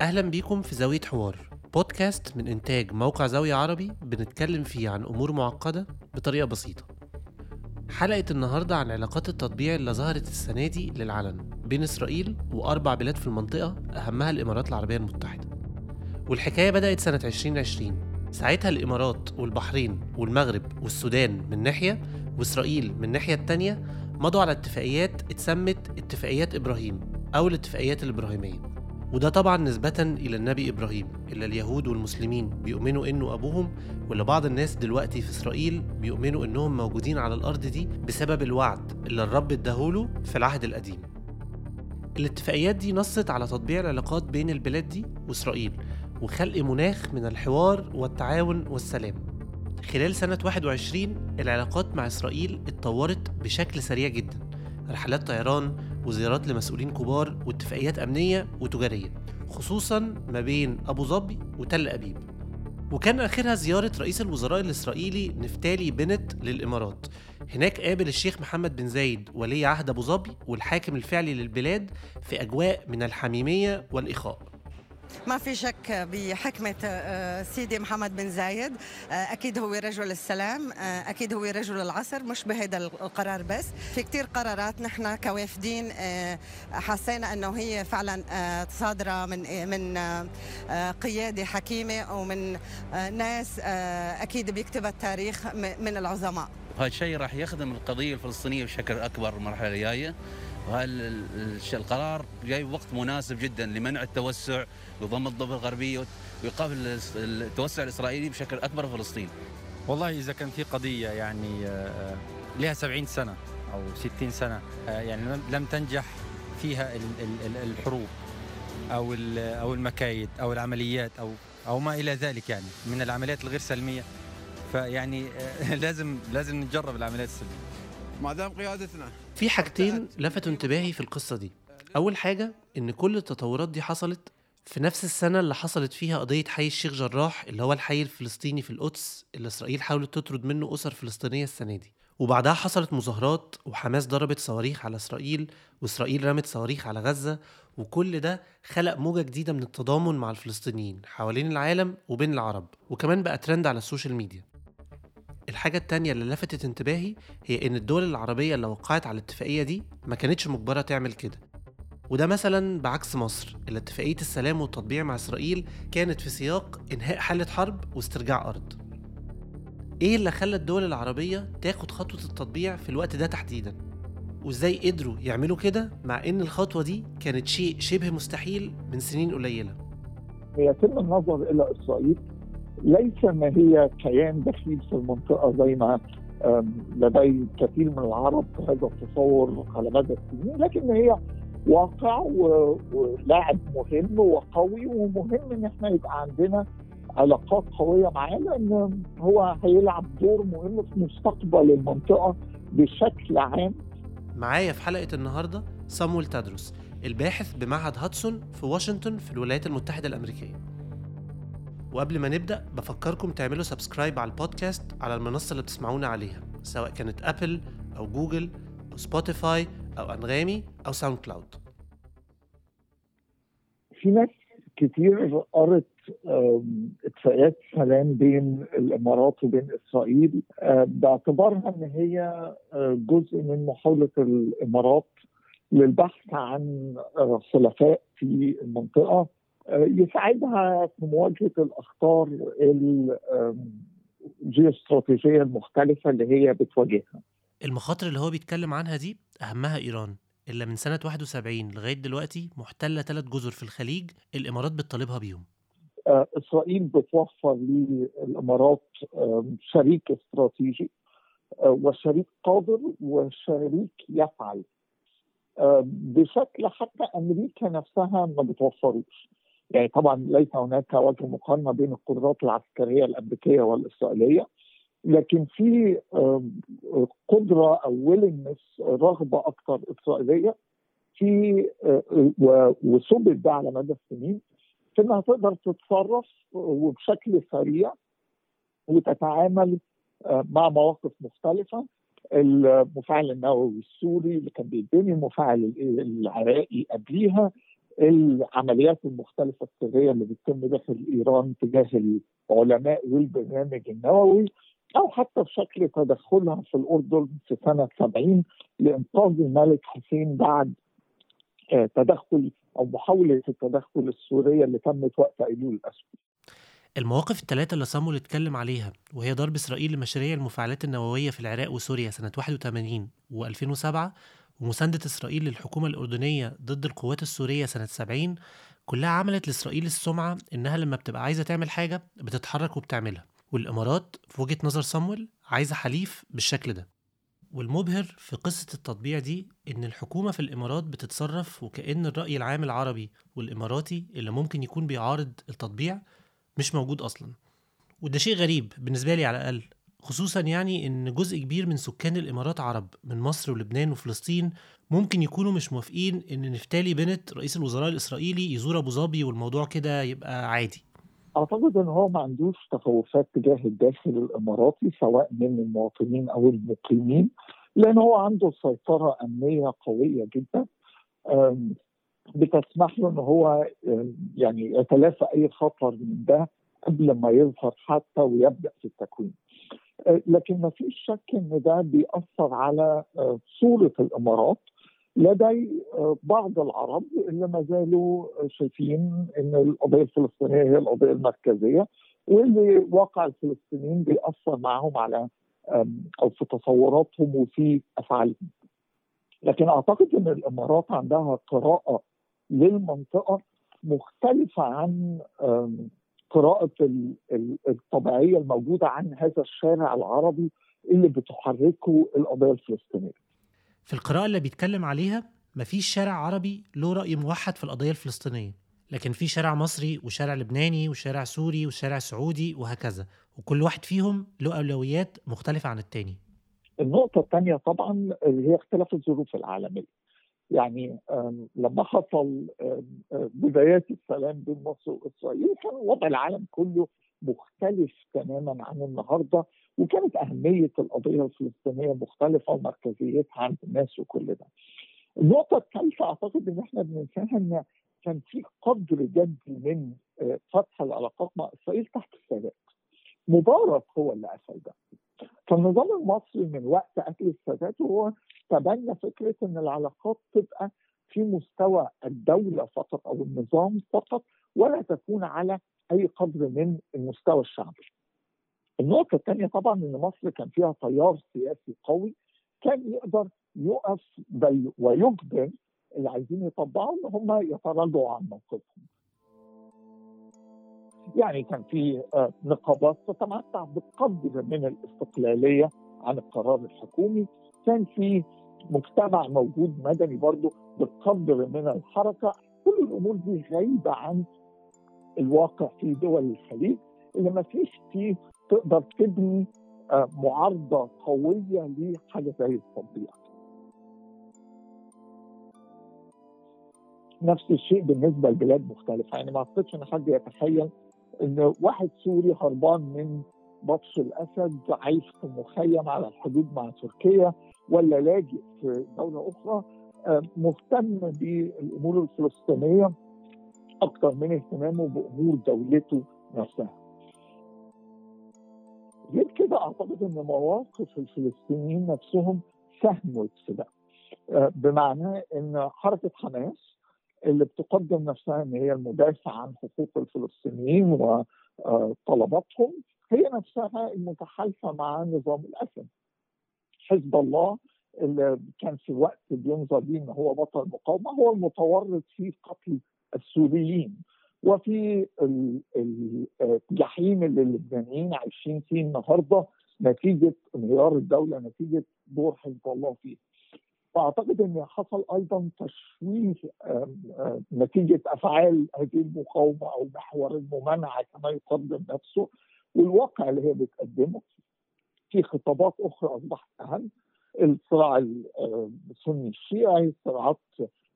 أهلا بيكم في زاوية حوار بودكاست من إنتاج موقع زاوية عربي بنتكلم فيه عن أمور معقدة بطريقة بسيطة. حلقة النهاردة عن علاقات التطبيع اللي ظهرت السنة دي للعلن بين إسرائيل وأربع بلاد في المنطقة أهمها الإمارات العربية المتحدة. والحكاية بدأت سنة 2020 ساعتها الإمارات والبحرين والمغرب والسودان من ناحية وإسرائيل من الناحية التانية مضوا على اتفاقيات اتسمت اتفاقيات إبراهيم أو الاتفاقيات الإبراهيمية. وده طبعا نسبة إلى النبي إبراهيم اللي اليهود والمسلمين بيؤمنوا إنه أبوهم واللي بعض الناس دلوقتي في إسرائيل بيؤمنوا إنهم موجودين على الأرض دي بسبب الوعد اللي الرب اداهوله في العهد القديم. الاتفاقيات دي نصت على تطبيع العلاقات بين البلاد دي وإسرائيل وخلق مناخ من الحوار والتعاون والسلام. خلال سنة 21 العلاقات مع إسرائيل اتطورت بشكل سريع جدا. رحلات طيران وزيارات لمسؤولين كبار واتفاقيات أمنية وتجارية خصوصا ما بين أبو ظبي وتل أبيب. وكان آخرها زيارة رئيس الوزراء الإسرائيلي نفتالي بنت للإمارات. هناك قابل الشيخ محمد بن زايد ولي عهد أبو ظبي والحاكم الفعلي للبلاد في أجواء من الحميمية والإخاء. ما في شك بحكمة آه، سيدي محمد بن زايد. آه، أكيد هو رجل السلام آه، أكيد هو رجل العصر مش بهذا القرار بس. في كتير قرارات نحن كوافدين حسينا أنه هي فعلا صادرة من من قيادة حكيمة ومن ناس أكيد بيكتب التاريخ من العظماء. وهذا الشيء راح يخدم القضية الفلسطينية بشكل أكبر المرحلة الجاية. وهالقرار جاي بوقت مناسب جدا لمنع التوسع وضم الضفه الغربية وإيقاف التوسع الإسرائيلي بشكل أكبر في فلسطين. والله إذا كان في قضية يعني آه، لها 70 سنة أو 60 سنة آه، يعني لم تنجح فيها الحروب أو أو المكايد أو العمليات أو أو ما إلى ذلك يعني من العمليات الغير سلمية فيعني آه، لازم لازم نجرب العمليات السلمية. ما دام قيادتنا. في حاجتين لفتوا انتباهي في القصة دي. أول حاجة إن كل التطورات دي حصلت في نفس السنة اللي حصلت فيها قضية حي الشيخ جراح اللي هو الحي الفلسطيني في القدس اللي إسرائيل حاولت تطرد منه أسر فلسطينية السنة دي. وبعدها حصلت مظاهرات وحماس ضربت صواريخ على إسرائيل وإسرائيل رمت صواريخ على غزة. وكل ده خلق موجة جديدة من التضامن مع الفلسطينيين حوالين العالم وبين العرب. وكمان بقى ترند على ال social media. الحاجة التانية اللي لفتت انتباهي هي إن الدول العربية اللي وقعت على الاتفاقية دي ما كانتش مجبرة تعمل كده. وده مثلا بعكس مصر اللي اتفاقية السلام والتطبيع مع إسرائيل كانت في سياق إنهاء حالة حرب واسترجاع أرض. إيه اللي خلى الدول العربية تاخد خطوة التطبيع في الوقت ده تحديدا؟ وإزاي قدروا يعملوا كده مع إن الخطوة دي كانت شيء شبه مستحيل من سنين قليلة؟ يتم النظر إلى إسرائيل ليس ما هي كيان دخيل في المنطقة زي ما لدي كثير من العرب هذا التصور على مدى السنين لكن هي واقع ولاعب مهم وقوي ومهم إن إحنا يبقى عندنا علاقات قوية معاه لأن هو هيلعب دور مهم في مستقبل المنطقة بشكل عام. معايا في حلقة النهارده صامويل تادرس الباحث بمعهد هدسون في واشنطن في الولايات المتحدة الأمريكية. وقبل ما نبدأ بفكركم تعملوا subscribe على البودكاست على المنصة اللي بتسمعونا عليها سواء كانت ابل أو جوجل أو سبوتيفاي أو انغامي أو ساوند كلاود في ناس كتير قرت اتفاقيات سلام بين الإمارات وبين إسرائيل. باعتبارها إن هي آه، جزء من محاولة الإمارات للبحث عن آه، خلفاء في المنطقة. آه، يساعدها في مواجهة الأخطار الجيوستراتيجيه المختلفه اللي هي بتواجهها. المخاطر اللي هو بيتكلم عنها دي أهمها إيران إلا من سنة 71 لغاية دلوقتي محتلة ثلاث جزر في الخليج الإمارات بتطالبها بيهم. آه، إسرائيل بتوفر للإمارات شريك استراتيجي آه، وشريك قادر وشريك يفعل. آه، بشكل حتى أمريكا نفسها ما بتوفروش يعني طبعا ليس هناك وجه مقارنة بين القدرات العسكرية الأمريكية والإسرائيلية لكن في قدرة أو ويلنس رغبة أكثر إسرائيلية في وثبت ده على مدى السنين في إنها تقدر تتصرف وبشكل سريع وتتعامل مع مواقف مختلفة. المفاعل النووي السوري اللي كان بيتبني المفاعل العراقي قبليها العمليات المختلفة السريه اللي بتتم داخل ايران تجاه العلماء والبرنامج النووي أو حتى بشكل تدخلها في الأردن في سنة 70 لإنقاذ الملك حسين بعد تدخل أو محاولة التدخل السورية اللي تمت وقت أيلول الأسود. المواقف الثلاثة اللي صامول اتكلم عليها وهي ضرب إسرائيل لمشاريع المفاعلات النووية في العراق وسوريا سنة 81 و2007 ومساندة إسرائيل للحكومة الأردنية ضد القوات السورية سنة 70 كلها عملت لإسرائيل السمعة إنها لما بتبقى عايزة تعمل حاجة بتتحرك وبتعملها. والإمارات في وجهة نظر صامويل عايزة حليف بالشكل ده. والمبهر في قصة التطبيع دي إن الحكومة في الإمارات بتتصرف وكأن الرأي العام العربي والإماراتي اللي ممكن يكون بيعارض التطبيع مش موجود أصلا. وده شيء غريب بالنسبة لي على الأقل. خصوصا يعني إن جزء كبير من سكان الإمارات عرب من مصر ولبنان وفلسطين ممكن يكونوا مش موافقين إن نفتالي بنت رئيس الوزراء الإسرائيلي يزور أبو ظبي والموضوع كده يبقى عادي أعتقد إن هو ما عندوش تخوفات تجاه الداخل الإماراتي سواء من المواطنين أو المقيمين لأن هو عنده سيطرة أمنية قوية جدا بتسمح له إن هو يعني يتلافى أي خطر من ده قبل ما يظهر حتى ويبدأ في التكوين. لكن ما فيش شك إن ده بيأثر على صورة الإمارات لدي بعض العرب اللي ما زالوا شايفين إن القضية الفلسطينية هي القضية المركزية واللي واقع الفلسطينيين بيأثر معهم على أو في تصوراتهم وفي أفعالهم. لكن أعتقد إن الإمارات عندها قراءة للمنطقة مختلفة عن قراءه الطبيعية الموجودة عن هذا الشارع العربي اللي بتحركه القضية الفلسطينية. في القراءة اللي بيتكلم عليها مفيش شارع عربي له رأي موحد في القضية الفلسطينية لكن في شارع مصري وشارع لبناني وشارع سوري وشارع سعودي وهكذا وكل واحد فيهم له أولويات مختلفة عن التاني النقطة الثانية طبعا اللي هي اختلاف الظروف العالمية يعني لما حصل بدايات السلام بين مصر وإسرائيل كان وضع العالم كله مختلف تماما عن النهارده وكانت أهمية القضية الفلسطينية مختلفة ومركزيتها عند الناس وكل ده. النقطة الثالثة أعتقد إن إحنا بننساها إن كان في قدر جدي من فتح العلاقات مع إسرائيل تحت السادات. مبارك هو اللي قفل ده. فالنظام المصري من وقت قتل السادات هو تبنى فكرة إن العلاقات تبقى في مستوى الدولة فقط أو النظام فقط ولا تكون على أي قدر من المستوى الشعبي. النقطة الثانية طبعا إن مصر كان فيها تيار سياسي قوي كان يقدر يقف بل ويجبر اللي عايزين يطبقوا إن هم يتراجعوا عن موقفهم. يعني كان في نقابات تتمتع بقدر من الاستقلالية عن القرار الحكومي، كان في مجتمع موجود مدني برضه بقدر من الحركة، كل الأمور دي غايبة عن الواقع في دول الخليج اللي ما فيش فيه تقدر تبني معارضة قوية لحاجة زي التطبيع. نفس الشيء بالنسبة لبلاد مختلفة، يعني ما أعتقدش إن حد يتخيل إن واحد سوري هربان من بطش الأسد عايش في مخيم على الحدود مع تركيا ولا لاجئ في دولة أخرى مهتم بالأمور الفلسطينية أكثر من اهتمامه بأمور دولته نفسها. غير كده أعتقد إن مواقف الفلسطينيين نفسهم ساهمت في ده بمعنى إن حركة حماس اللي بتقدم نفسها إن هي المدافع عن حقوق الفلسطينيين وطلباتهم هي نفسها المتحالفة مع نظام الأسد. حزب الله اللي كان في وقت بينظر بيه إن هو بطل مقاومة هو المتورط في قتل السوريين وفي الجحيم اللي اللبنانيين عايشين فيه النهارده نتيجة انهيار الدولة نتيجة دور حزب الله فيه. فأعتقد إن حصل أيضا تشويه نتيجة أفعال هذه المقاومة أو محور الممانعة كما يقدم نفسه والواقع اللي هي بتقدمه في خطابات أخرى أصبحت أهم. الصراع السني الشيعي صراعات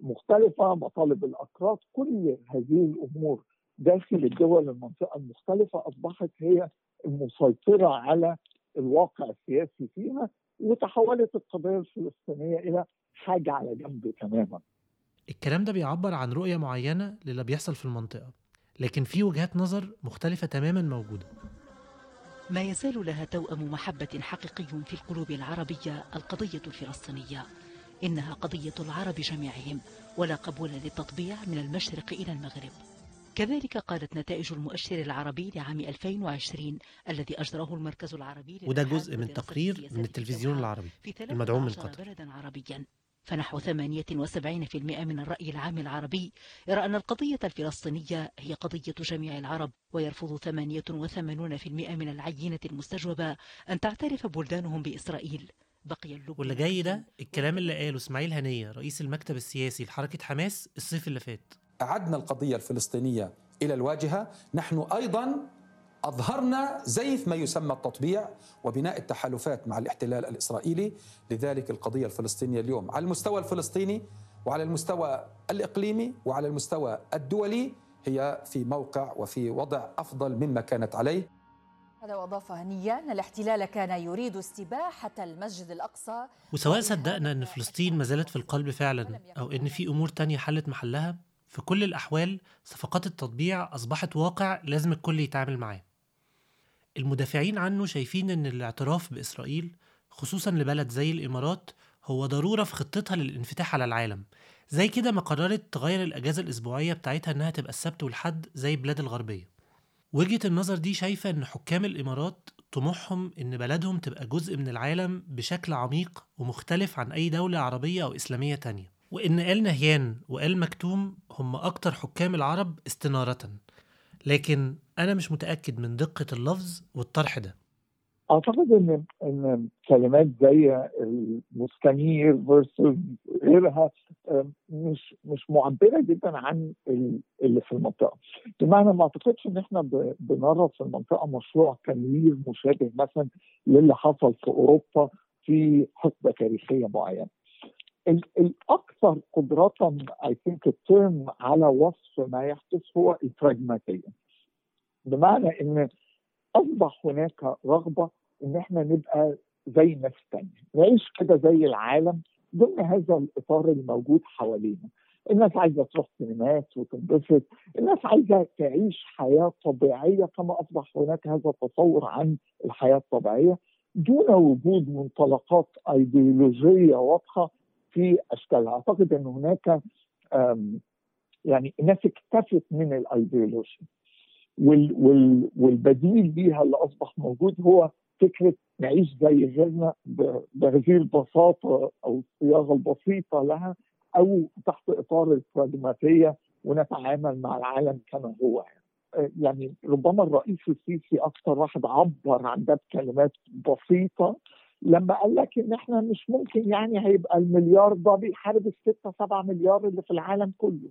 مختلفة مطالب الأكراد كل هذه الأمور داخل الدول المنطقة المختلفة أصبحت هي المسيطرة على الواقع السياسي فيها وتحولت القضية الفلسطينية إلى حاجة على جنب تماما. الكلام ده بيعبر عن رؤية معينة للي بيحصل في المنطقة لكن في وجهات نظر مختلفة تماما موجودة. ما يزال لها توأم محبة حقيقي في القلوب العربية القضية الفلسطينية. إنها قضية العرب جميعهم ولا قبول للتطبيع من المشرق إلى المغرب. كذلك قالت نتائج المؤشر العربي لعام 2020 الذي أجراه المركز العربي وده جزء من تقرير من التلفزيون العربي المدعوم من قطر. بلدا عربيا. فنحو 78% من الرأي العام العربي يرى أن القضية الفلسطينية هي قضية جميع العرب ويرفض 88% من العينة المستجوبة أن تعترف بلدانهم بإسرائيل. بقي اللب. واللي جاي ده الكلام اللي قاله إسماعيل هنية رئيس المكتب السياسي لحركة حماس الصيف اللي فات. أعدنا القضية الفلسطينية إلى الواجهة نحن أيضا أظهرنا زيف ما يسمى التطبيع وبناء التحالفات مع الاحتلال الإسرائيلي لذلك القضية الفلسطينية اليوم. على المستوى الفلسطيني وعلى المستوى الإقليمي وعلى المستوى الدولي هي في موقع وفي وضع أفضل مما كانت عليه. هذا وأضاف هنيا أن الاحتلال كان يريد استباحة المسجد الأقصى. وسواء صدقنا إن فلسطين ما زالت في القلب فعلا أو إن في أمور تانية حلت محلها في كل الأحوال صفقات التطبيع أصبحت واقع لازم الكل يتعامل معاه. المدافعين عنه شايفين إن الاعتراف بإسرائيل خصوصا لبلد زي الإمارات هو ضرورة في خطتها للانفتاح على العالم. زي كده ما قررت تغير الأجازة الأسبوعية بتاعتها إنها تبقى السبت والحد زي البلاد الغربية. وجهة النظر دي شايفة إن حكام الإمارات طموحهم إن بلدهم تبقى جزء من العالم بشكل عميق ومختلف عن أي دولة عربية أو إسلامية تانية. وإن آل نهيان وآل مكتوم هم أكتر حكام العرب استنارة. لكن أنا مش متأكد من دقة اللفظ والطرح ده. أعتقد إن إن كلمات زي المستنير فيرسز غيرها مش مش معبرة جدا عن ال- اللي في المنطقة. بمعنى ما أعتقدش إن إحنا بنرى في المنطقة مشروع تنوير مشابه مثلا للي حصل في أوروبا في حقبة تاريخية معينة. الأكثر قدرة I think ال term على وصف ما يحدث هو البراجماتيه بمعنى إن أصبح هناك رغبة إن إحنا نبقى زي الناس الثانية نعيش كده زي العالم ضمن هذا الإطار الموجود حوالينا. الناس عايزة تروح سينمات وتنبسط الناس عايزة تعيش حياة طبيعية كما أصبح هناك هذا التصور عن الحياة الطبيعية دون وجود منطلقات ايديولوجيه واضحة في اشكالها أعتقد أن هناك يعني الناس اكتفت من الايديولوجيا وال وال والبديل ليها اللي أصبح موجود هو فكرة نعيش زي غيرنا بهذه البساطة أو الصياغة البسيطة لها أو تحت إطار البراجماتيه ونتعامل مع العالم كما هو. آه، يعني ربما الرئيس السيسي أكثر واحد عبر عن ده بكلمات بسيطة لما قال لك إن إحنا مش ممكن يعني هيبقى المليار ده بيحارب الستة سبعة مليار اللي في العالم كله.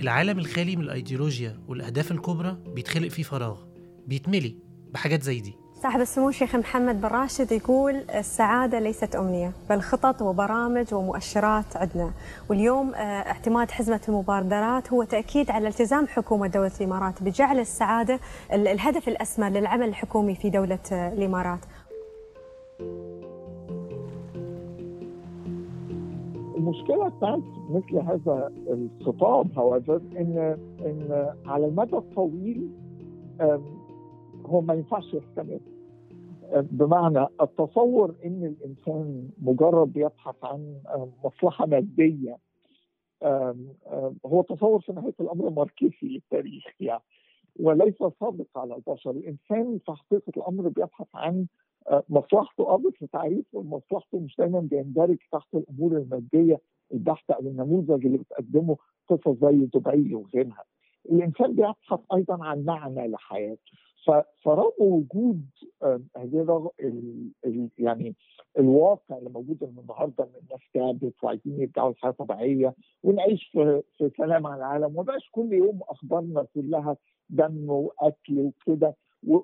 العالم الخالي من الأيديولوجيا والأهداف الكبرى بيتخلق فيه فراغ بيتملي بحاجات زي دي. صاحب السمو الشيخ محمد بن راشد يقول السعادة ليست أمنية بل خطط وبرامج ومؤشرات عندنا. واليوم آه، اعتماد حزمة المبادرات هو تأكيد على التزام حكومة دولة الإمارات بجعل السعادة ال- الهدف الأسمى للعمل الحكومي في دولة آه، الإمارات. المشكلة بتاعت مثل هذا الخطاب however إن إن على المدى الطويل هو ما ينفعش يستمر بمعنى التصور إن الإنسان مجرد بيبحث عن مصلحة مادية هو تصور في نهاية الأمر ماركسي للتاريخ يعني وليس صادق على البشر. الإنسان في حقيقة الأمر بيبحث عن آه، مصلحته. آه تعريف مصلحته مش دايما بيندرج تحت الأمور المادية البحتة أو النموذج اللي بتقدمه قصص زي دبي وغيرها. الإنسان بيبحث أيضا عن معنى لحياته. فرغم وجود آه، ال- يعني الواقع اللي موجود النهارده إن الناس تعبت وعايزين يرجعوا لحياه طبيعيه ونعيش في سلام على العالم وما بقاش كل يوم أخبارنا كلها دم وأكل وكده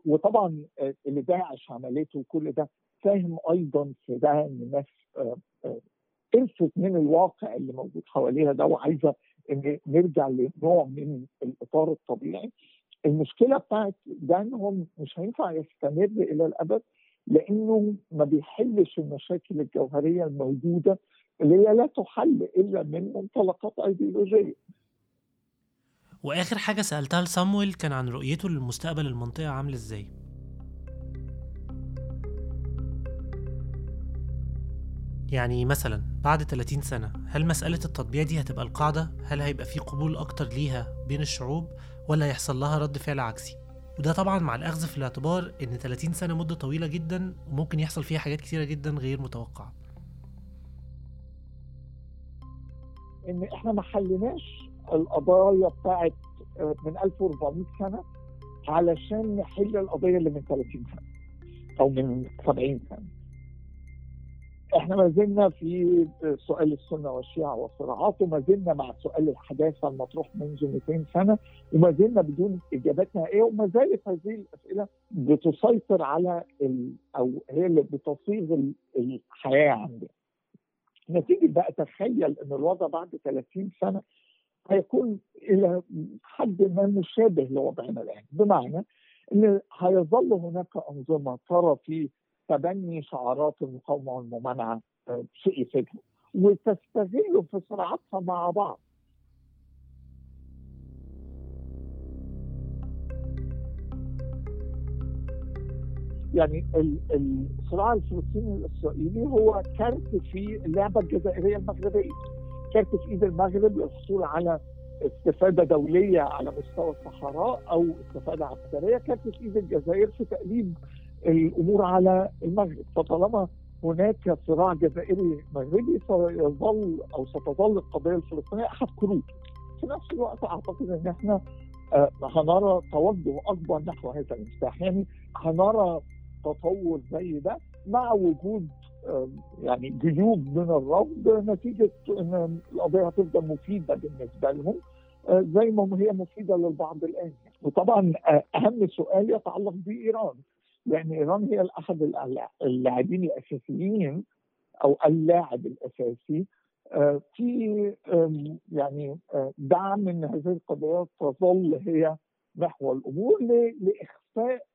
وطبعا آه، اللي داعش عملته وكل ده فاهم أيضا في ده إن الناس آه، آه، من الواقع اللي موجود حواليها ده وعايزة إن نرجع لنوع من الإطار الطبيعي. المشكلة بتاعت ده مش هينفع يستمر إلى الأبد لأنه ما بيحلش المشاكل الجوهرية الموجودة اللي هي لا تحل إلا من منطلقات أيديولوجية. وآخر حاجة سألتها لصامويل كان عن رؤيته للمستقبل المنطقة عامل إزاي يعني مثلا بعد 30 سنة هل مسألة التطبيع دي هتبقى القاعدة؟ هل هيبقى في قبول أكتر ليها بين الشعوب ولا هيحصل لها رد فعل عكسي؟ وده طبعا مع الأخذ في الاعتبار إن 30 سنة مدة طويلة جدا وممكن يحصل فيها حاجات كتيرة جدا غير متوقعة إن إحنا ما حليناش القضايا بتاعت من 1400 سنة علشان نحل القضية اللي من 30 سنة أو من 70 سنة. إحنا ما زلنا في سؤال السنة والشيعة والصراعات وما زلنا مع سؤال الحداثة المطروح منذ 200 سنة وما زلنا بدون اجابات نهائيه وما زالت هذه الأسئلة بتسيطر على ال أو هي اللي بتصيغ الحياة عندنا. نتيجة بقى تخيل إن الوضع بعد 30 سنة هيكون إلى حد ما مشابه لوضعنا الآن بمعنى إن هيظل هناك أنظمة ترى في تبني شعارات المقاومة والممانعة شيء يفيدهم وتستغل في صراعاتها مع بعض. يعني الصراع الفلسطيني الإسرائيلي هو كارت في اللعبة الجزائرية المغربية. كارت في إيد المغرب للحصول على استفادة دولية على مستوى الصحراء أو استفادة عسكرية. كانت في إيد الجزائر في تقليب الأمور على المغرب. فطالما هناك صراع جزائري مغربي سيظل أو ستظل القضية الفلسطينية أحد كروت في نفس الوقت أعتقد إن إحنا هنرى توجه أكبر نحو هذا المفتاح. يعني هنرى تطور زي ده مع وجود يعني جيوب من الرفض نتيجة إن القضية هتفضل مفيدة بالنسبة لهم زي ما هي مفيدة للبعض الآن. وطبعا أهم سؤال يتعلق بإيران. لأن إيران هي احد اللاعبين الأساسيين أو اللاعب الأساسي في يعني دعم ان هذه القضايا تظل هي محور الأمور لإخفاء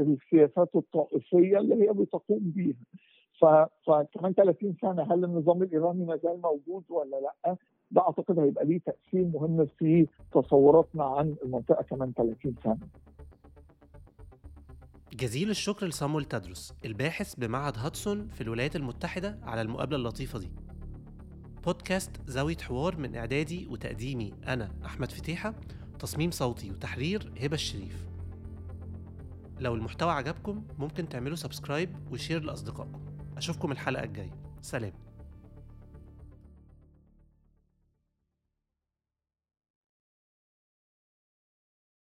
السياسات الطائفية اللي هي بتقوم بها فكمان 30 سنة هل النظام الإيراني ما زال موجود ولا لأ؟ ده أعتقد هيبقى ليه تأثير مهم في تصوراتنا عن المنطقة كمان 30 سنة. جزيل الشكر لصامويل تدرس الباحث بمعهد هاتسون في الولايات المتحدة على المقابلة اللطيفة دي. بودكاست زاوية حوار من إعدادي وتقديمي أنا أحمد فتيحة تصميم صوتي وتحرير هبة الشريف. لو المحتوى عجبكم ممكن تعملوا subscribe و share لأصدقائكم. أشوفكم الحلقة الجاية. سلام.